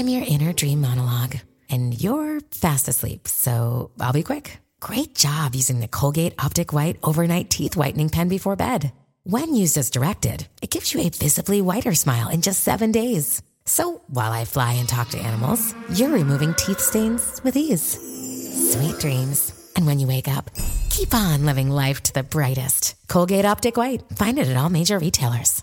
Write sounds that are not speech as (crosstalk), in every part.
I'm your inner dream monologue, and you're fast asleep, so I'll be quick. Great job using the Colgate Optic White Overnight Teeth Whitening Pen before bed. When used as directed, it gives you a visibly whiter smile in just seven days. So while I fly and talk to animals, you're removing teeth stains with ease. Sweet dreams. And when you wake up, keep on living life to the brightest. Colgate Optic White. Find it at all major retailers.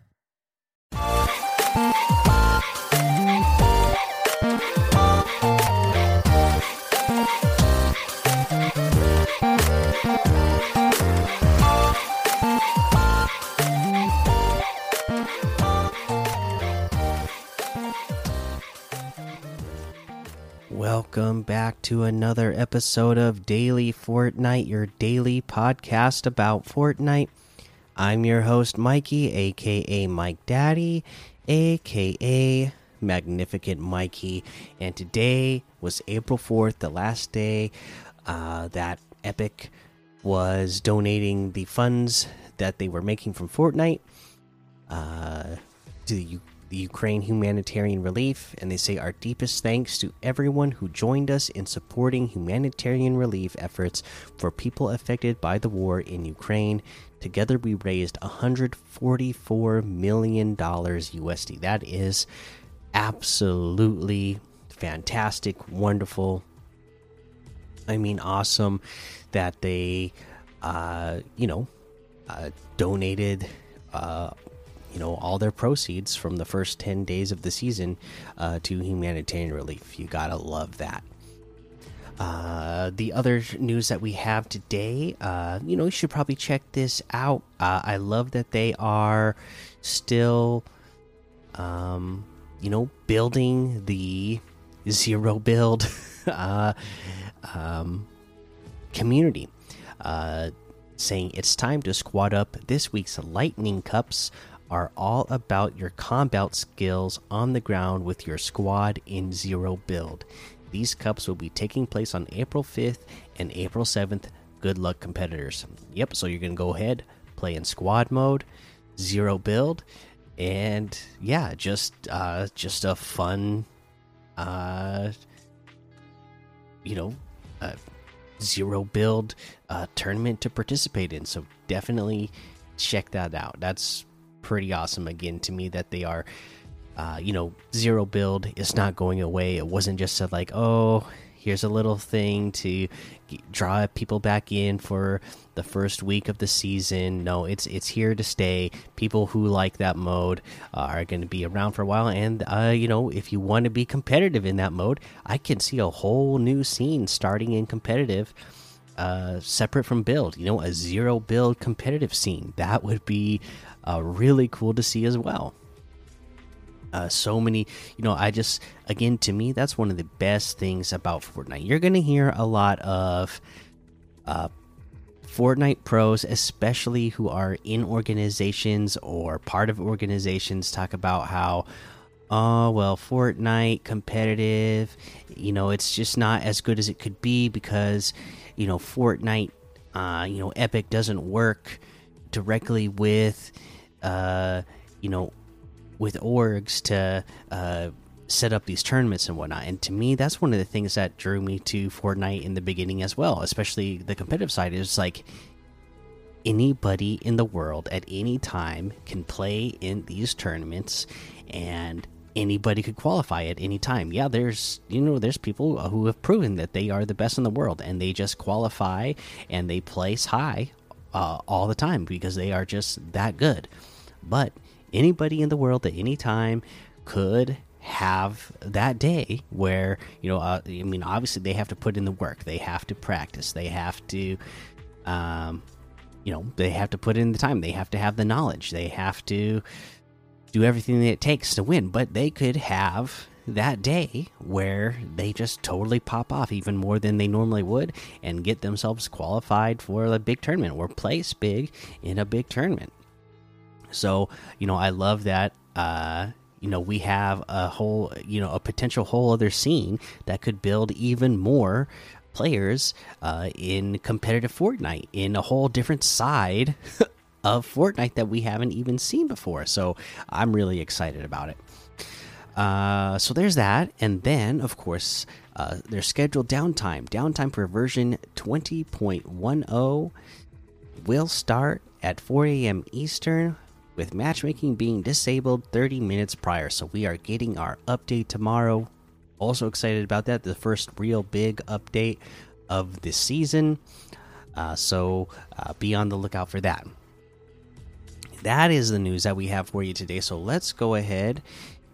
To another episode of Daily Fortnite, your daily podcast about Fortnite. I'm your host, Mikey, aka Mike Daddy, aka Magnificent Mikey, and today was April 4th, the last day uh, that Epic was donating the funds that they were making from Fortnite uh, to the the Ukraine humanitarian relief, and they say our deepest thanks to everyone who joined us in supporting humanitarian relief efforts for people affected by the war in Ukraine. Together, we raised 144 million dollars USD. That is absolutely fantastic, wonderful. I mean, awesome that they, uh, you know, uh, donated. Uh, you know all their proceeds from the first 10 days of the season uh, to humanitarian relief. You gotta love that. Uh, the other news that we have today uh, you know you should probably check this out. Uh, i love that they are still um, you know building the zero build (laughs) uh, um, community. Uh, saying it's time to squad up this week's lightning cups are all about your combat skills on the ground with your squad in Zero Build. These cups will be taking place on April 5th and April 7th. Good luck, competitors. Yep, so you're going to go ahead, play in squad mode, Zero Build, and yeah, just uh just a fun uh you know, uh, zero build uh tournament to participate in. So definitely check that out. That's pretty awesome again to me that they are uh, you know zero build. Is not going away. It wasn't just a like oh here's a little thing to draw people back in for the first week of the season. No it's it's here to stay. People who like that mode are going to be around for a while. And uh, you know if you want to be competitive in that mode i can see a whole new scene starting in competitive uh, separate from build you know a zero build competitive scene that would be uh, really cool to see as well. Uh, so many, you know, I just, again, to me, that's one of the best things about Fortnite. You're going to hear a lot of uh, Fortnite pros, especially who are in organizations or part of organizations, talk about how, oh, well, Fortnite competitive, you know, it's just not as good as it could be because, you know, Fortnite, uh, you know, Epic doesn't work directly with uh, you know, with orgs to uh, set up these tournaments and whatnot. And to me, that's one of the things that drew me to Fortnite in the beginning as well, especially the competitive side. Is like anybody in the world at any time can play in these tournaments and anybody could qualify at any time. Yeah, there's you know there's people who have proven that they are the best in the world and they just qualify and they place high uh, all the time because they are just that good. But anybody in the world at any time could have that day where you know uh, i mean obviously they have to put in the work they have to practice they have to um you know they have to put in the time they have to have the knowledge they have to do everything that it takes to win but they could have that day where they just totally pop off even more than they normally would and get themselves qualified for a big tournament or place big in a big tournament. So, you know, I love that uh you know, we have a whole, you know, a potential whole other scene that could build even more players uh, in competitive Fortnite in a whole different side (laughs) of Fortnite that we haven't even seen before. So I'm really excited about it. Uh, so there's that, and then of course uh, their scheduled downtime. Downtime for version 20.10 will start at 4 a.m. Eastern, with matchmaking being disabled 30 minutes prior. So we are getting our update tomorrow. Also excited about that. The first real big update of this season. Uh, so uh, be on the lookout for that. That is the news that we have for you today. So let's go ahead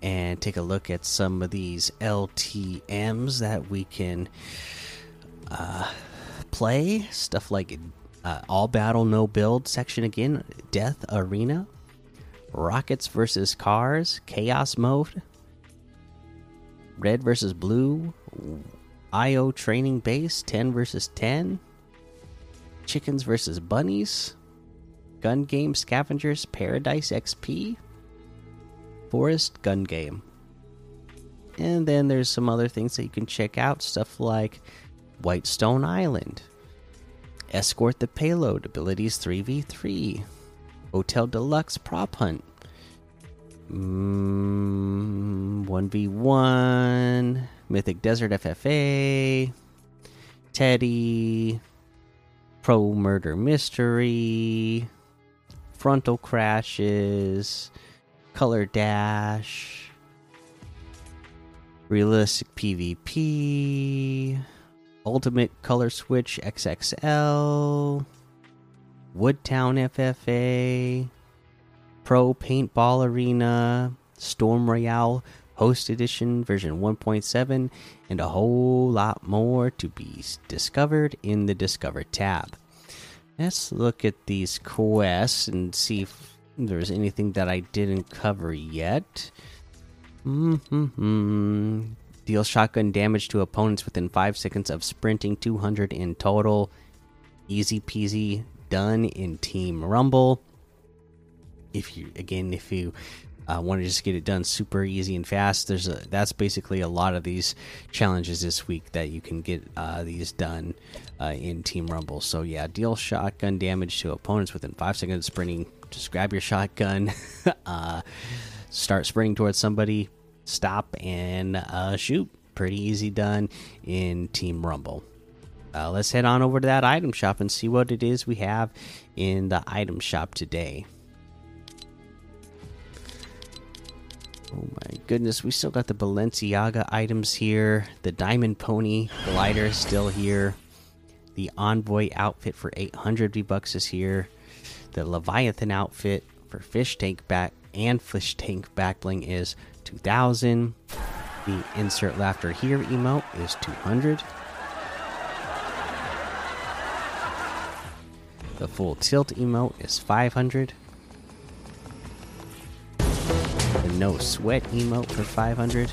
and take a look at some of these LTMs that we can uh, play. Stuff like uh, all battle, no build section again, Death Arena, Rockets versus Cars, Chaos Mode, Red versus Blue, IO Training Base, 10 versus 10, Chickens versus Bunnies, Gun Game Scavengers, Paradise XP, Forest Gun Game. And then there's some other things that you can check out stuff like Whitestone Island, Escort the Payload, Abilities 3v3, Hotel Deluxe Prop Hunt, mm, 1v1, Mythic Desert FFA, Teddy, Pro Murder Mystery, Frontal Crashes, Color Dash, Realistic PvP, Ultimate Color Switch XXL, Woodtown FFA, Pro Paintball Arena, Storm Royale Host Edition version 1.7, and a whole lot more to be discovered in the Discover tab. Let's look at these quests and see if there's anything that I didn't cover yet. Mm -hmm. Deal shotgun damage to opponents within 5 seconds of sprinting, 200 in total. Easy peasy, done in Team Rumble. If you, again, if you uh, want to just get it done super easy and fast, there's a that's basically a lot of these challenges this week that you can get uh, these done uh, in Team Rumble. So yeah, deal shotgun damage to opponents within five seconds sprinting. Just grab your shotgun, (laughs) uh, start sprinting towards somebody, stop and uh, shoot. Pretty easy done in Team Rumble. Uh, let's head on over to that item shop and see what it is we have in the item shop today. Oh my goodness, we still got the Balenciaga items here. The Diamond Pony glider is still here. The Envoy outfit for 800 V bucks is here. The Leviathan outfit for fish tank back and fish tank back bling is 2000. The insert laughter here emote is 200. The full tilt emote is 500. No sweat emote for 500.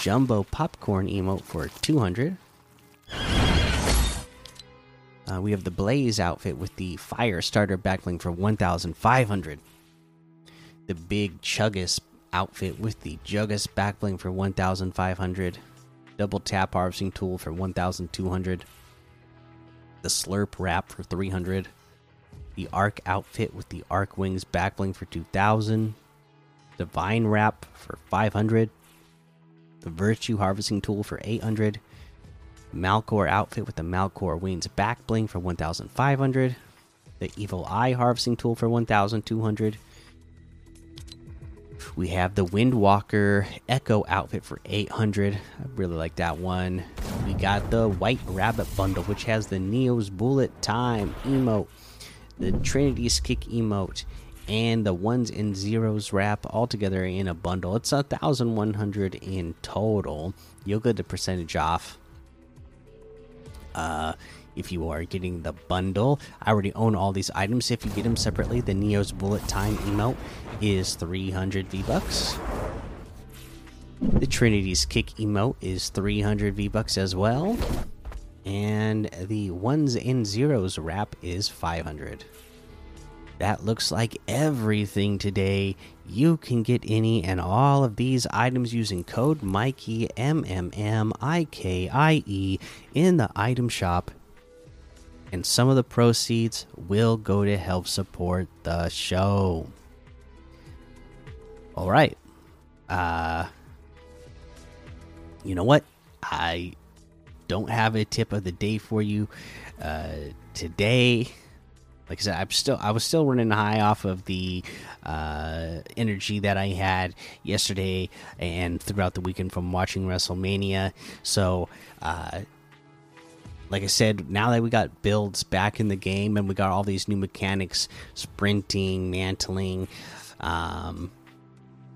Jumbo popcorn emote for 200. Uh, we have the Blaze outfit with the Fire Starter backbling for 1,500. The Big Chuggus outfit with the Juggus backbling for 1,500. Double Tap Harvesting Tool for 1,200. The Slurp Wrap for 300. The Arc outfit with the Arc Wings backbling for 2,000. Divine Wrap for 500. The Virtue Harvesting Tool for 800. Malcore outfit with the Malcore Wings back bling for 1,500. The Evil Eye harvesting tool for 1,200. We have the Windwalker Echo outfit for 800. I really like that one. We got the White Rabbit bundle, which has the Neo's Bullet Time emote, the Trinity's Kick emote, and the ones and zeros wrap all together in a bundle. It's a thousand one hundred in total. You'll get the percentage off uh, if you are getting the bundle. I already own all these items. If you get them separately, the Neo's Bullet Time emote is 300 V bucks. The Trinity's kick emote is 300 V bucks as well, and the ones and zeros wrap is 500. That looks like everything today. You can get any and all of these items using code Mikey M M M I K I E in the item shop and some of the proceeds will go to help support the show. All right. Uh You know what? I don't have a tip of the day for you uh today. Like I said, I'm still I was still running high off of the uh, energy that I had yesterday and throughout the weekend from watching WrestleMania. So uh, like I said, now that we got builds back in the game and we got all these new mechanics, sprinting, mantling, um,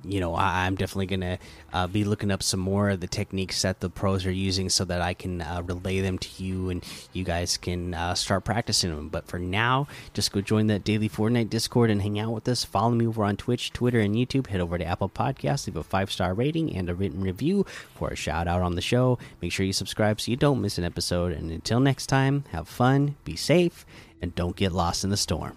you know, I, am definitely gonna uh, be looking up some more of the techniques that the pros are using so that I can uh, relay them to you and you guys can uh, start practicing them. But for now, just go join that daily Fortnite Discord and hang out with us. Follow me over on Twitch, Twitter, and YouTube. Head over to Apple Podcasts, leave a five star rating and a written review for a shout out on the show. Make sure you subscribe so you don't miss an episode. And until next time, have fun, be safe, and don't get lost in the storm.